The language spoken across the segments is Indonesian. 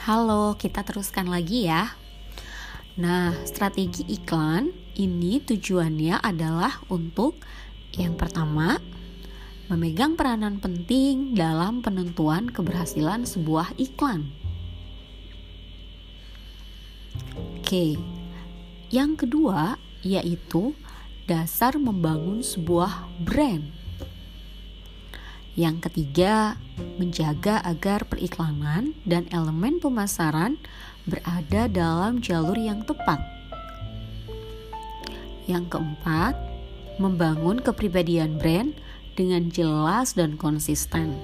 Halo, kita teruskan lagi ya. Nah, strategi iklan ini tujuannya adalah untuk yang pertama, memegang peranan penting dalam penentuan keberhasilan sebuah iklan. Oke, yang kedua yaitu dasar membangun sebuah brand. Yang ketiga, menjaga agar periklanan dan elemen pemasaran berada dalam jalur yang tepat. Yang keempat, membangun kepribadian brand dengan jelas dan konsisten.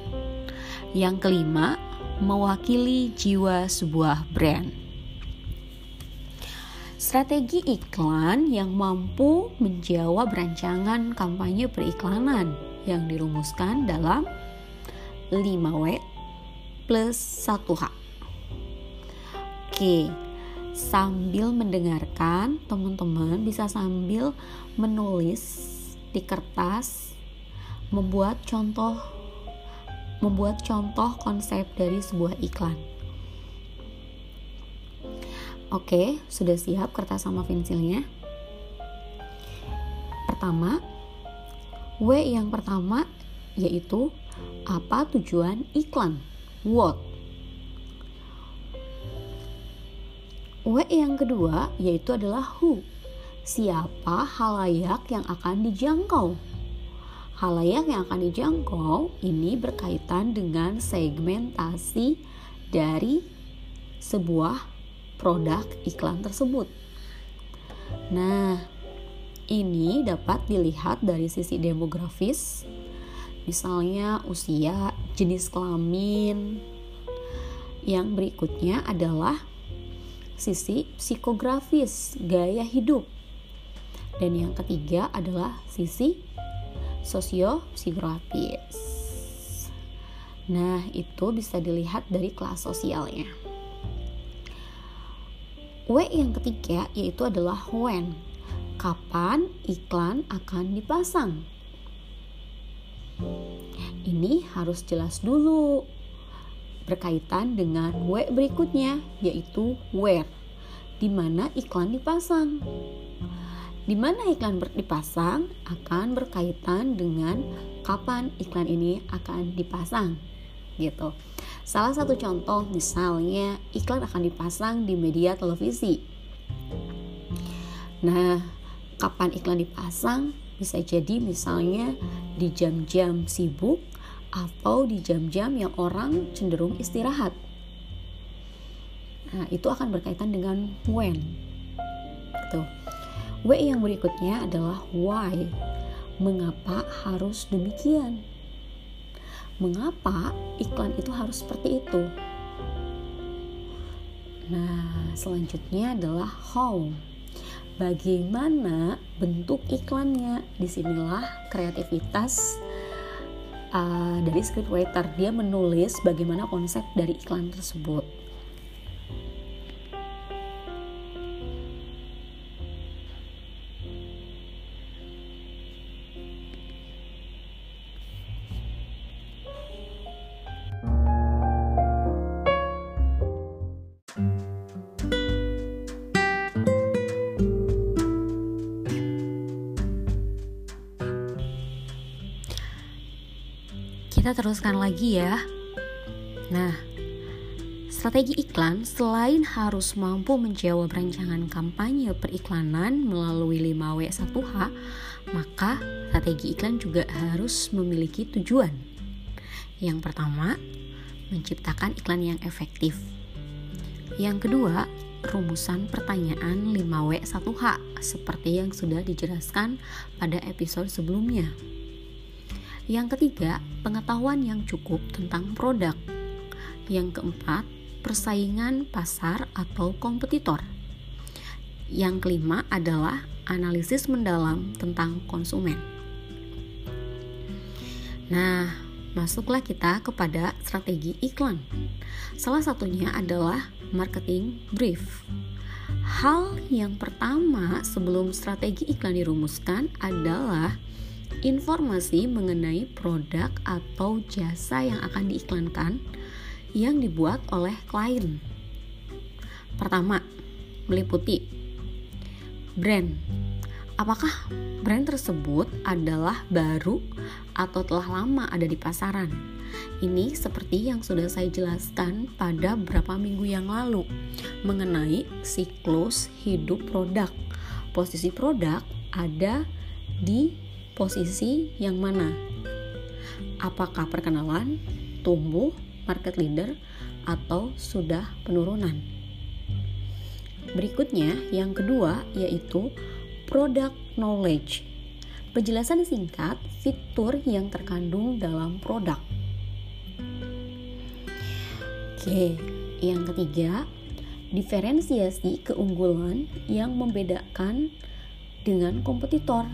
Yang kelima, mewakili jiwa sebuah brand. Strategi iklan yang mampu menjawab rancangan kampanye periklanan yang dirumuskan dalam 5W plus 1H. Oke, sambil mendengarkan, teman-teman bisa sambil menulis di kertas, membuat contoh membuat contoh konsep dari sebuah iklan. Oke, sudah siap kertas sama pensilnya? Pertama, W yang pertama yaitu apa tujuan iklan? What? W yang kedua yaitu adalah who. Siapa halayak yang akan dijangkau? Halayak yang akan dijangkau ini berkaitan dengan segmentasi dari sebuah produk iklan tersebut. Nah, ini dapat dilihat dari sisi demografis, misalnya usia, jenis kelamin. Yang berikutnya adalah sisi psikografis, gaya hidup. Dan yang ketiga adalah sisi sosio-psikografis. Nah, itu bisa dilihat dari kelas sosialnya. W yang ketiga yaitu adalah when kapan iklan akan dipasang. Ini harus jelas dulu berkaitan dengan W berikutnya yaitu where di mana iklan dipasang. Di mana iklan dipasang akan berkaitan dengan kapan iklan ini akan dipasang gitu. Salah satu contoh misalnya iklan akan dipasang di media televisi. Nah, kapan iklan dipasang bisa jadi misalnya di jam-jam sibuk atau di jam-jam yang orang cenderung istirahat. Nah, itu akan berkaitan dengan when. Gitu. W yang berikutnya adalah why. Mengapa harus demikian? Mengapa iklan itu harus seperti itu? Nah, selanjutnya adalah how bagaimana bentuk iklannya. Di sinilah kreativitas uh, dari scriptwriter. Dia menulis bagaimana konsep dari iklan tersebut. Kita teruskan lagi ya. Nah, strategi iklan selain harus mampu menjawab rancangan kampanye periklanan melalui 5W1H, maka strategi iklan juga harus memiliki tujuan. Yang pertama, menciptakan iklan yang efektif. Yang kedua, rumusan pertanyaan 5W1H seperti yang sudah dijelaskan pada episode sebelumnya. Yang ketiga, pengetahuan yang cukup tentang produk. Yang keempat, persaingan pasar atau kompetitor. Yang kelima adalah analisis mendalam tentang konsumen. Nah, masuklah kita kepada strategi iklan. Salah satunya adalah marketing brief. Hal yang pertama sebelum strategi iklan dirumuskan adalah informasi mengenai produk atau jasa yang akan diiklankan yang dibuat oleh klien Pertama, meliputi brand. Apakah brand tersebut adalah baru atau telah lama ada di pasaran? Ini seperti yang sudah saya jelaskan pada beberapa minggu yang lalu mengenai siklus hidup produk. Posisi produk ada di posisi yang mana? Apakah perkenalan, tumbuh, market leader, atau sudah penurunan? Berikutnya, yang kedua yaitu product knowledge. Penjelasan singkat fitur yang terkandung dalam produk. Oke, yang ketiga, diferensiasi keunggulan yang membedakan dengan kompetitor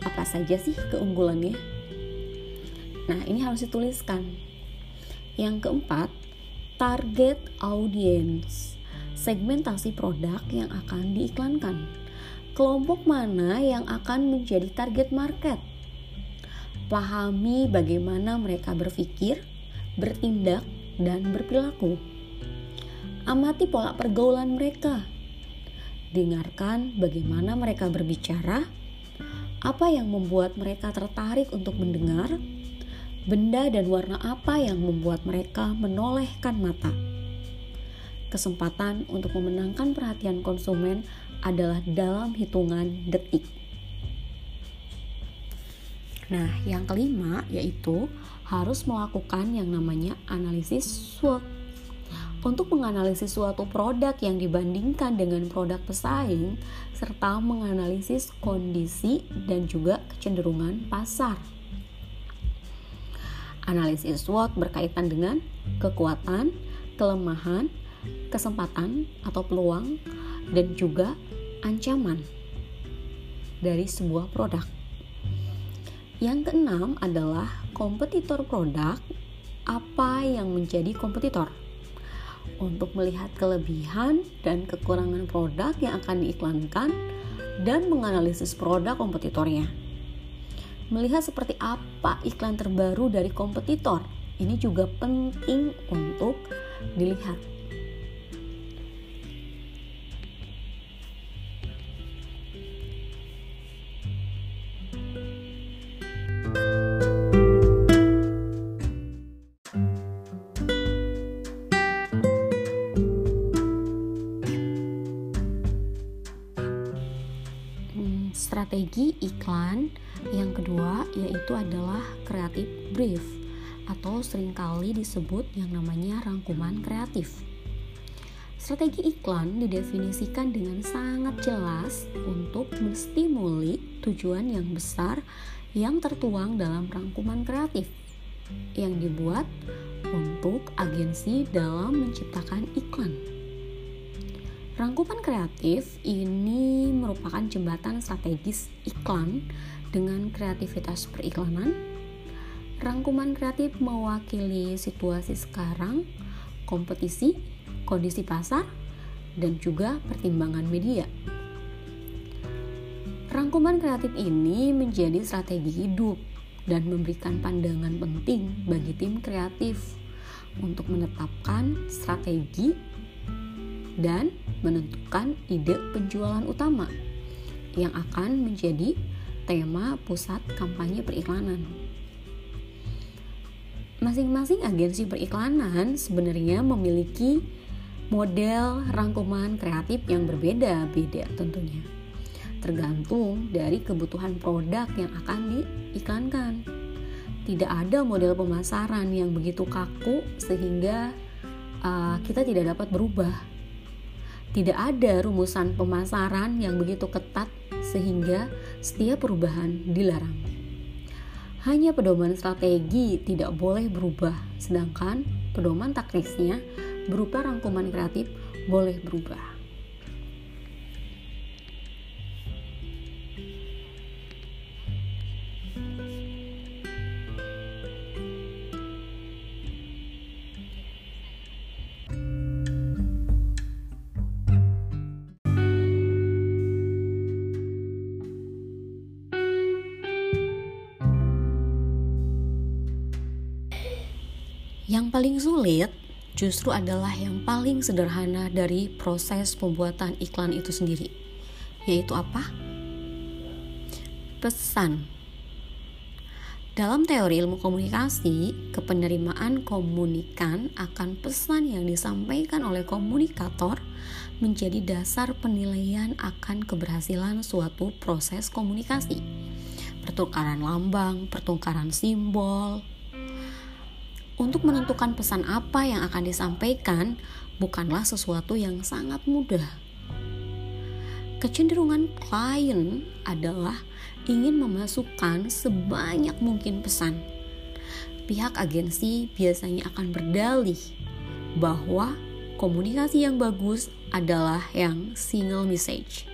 apa saja sih keunggulannya? Nah, ini harus dituliskan. Yang keempat, target audience. Segmentasi produk yang akan diiklankan. Kelompok mana yang akan menjadi target market? Pahami bagaimana mereka berpikir, bertindak, dan berperilaku. Amati pola pergaulan mereka. Dengarkan bagaimana mereka berbicara apa yang membuat mereka tertarik untuk mendengar? Benda dan warna apa yang membuat mereka menolehkan mata? Kesempatan untuk memenangkan perhatian konsumen adalah dalam hitungan detik. Nah, yang kelima yaitu harus melakukan yang namanya analisis SWOT untuk menganalisis suatu produk yang dibandingkan dengan produk pesaing serta menganalisis kondisi dan juga kecenderungan pasar. Analisis SWOT berkaitan dengan kekuatan, kelemahan, kesempatan atau peluang dan juga ancaman dari sebuah produk. Yang keenam adalah kompetitor produk. Apa yang menjadi kompetitor? Untuk melihat kelebihan dan kekurangan produk yang akan diiklankan dan menganalisis produk kompetitornya. Melihat seperti apa iklan terbaru dari kompetitor, ini juga penting untuk dilihat. Strategi iklan yang kedua yaitu adalah kreatif brief atau sering kali disebut yang namanya rangkuman kreatif. Strategi iklan didefinisikan dengan sangat jelas untuk menstimuli tujuan yang besar yang tertuang dalam rangkuman kreatif yang dibuat untuk agensi dalam menciptakan iklan. Rangkuman kreatif ini merupakan jembatan strategis iklan dengan kreativitas periklanan. Rangkuman kreatif mewakili situasi sekarang, kompetisi, kondisi pasar, dan juga pertimbangan media. Rangkuman kreatif ini menjadi strategi hidup dan memberikan pandangan penting bagi tim kreatif untuk menetapkan strategi dan menentukan ide penjualan utama yang akan menjadi tema pusat kampanye periklanan. Masing-masing agensi periklanan sebenarnya memiliki model rangkuman kreatif yang berbeda-beda tentunya. Tergantung dari kebutuhan produk yang akan diiklankan. Tidak ada model pemasaran yang begitu kaku sehingga uh, kita tidak dapat berubah tidak ada rumusan pemasaran yang begitu ketat sehingga setiap perubahan dilarang. Hanya pedoman strategi tidak boleh berubah, sedangkan pedoman taktisnya berupa rangkuman kreatif boleh berubah. Yang paling sulit justru adalah yang paling sederhana dari proses pembuatan iklan itu sendiri, yaitu apa? Pesan. Dalam teori ilmu komunikasi, kepenerimaan komunikan akan pesan yang disampaikan oleh komunikator menjadi dasar penilaian akan keberhasilan suatu proses komunikasi. Pertukaran lambang, pertukaran simbol, untuk menentukan pesan apa yang akan disampaikan bukanlah sesuatu yang sangat mudah. Kecenderungan klien adalah ingin memasukkan sebanyak mungkin pesan. Pihak agensi biasanya akan berdalih bahwa komunikasi yang bagus adalah yang single message.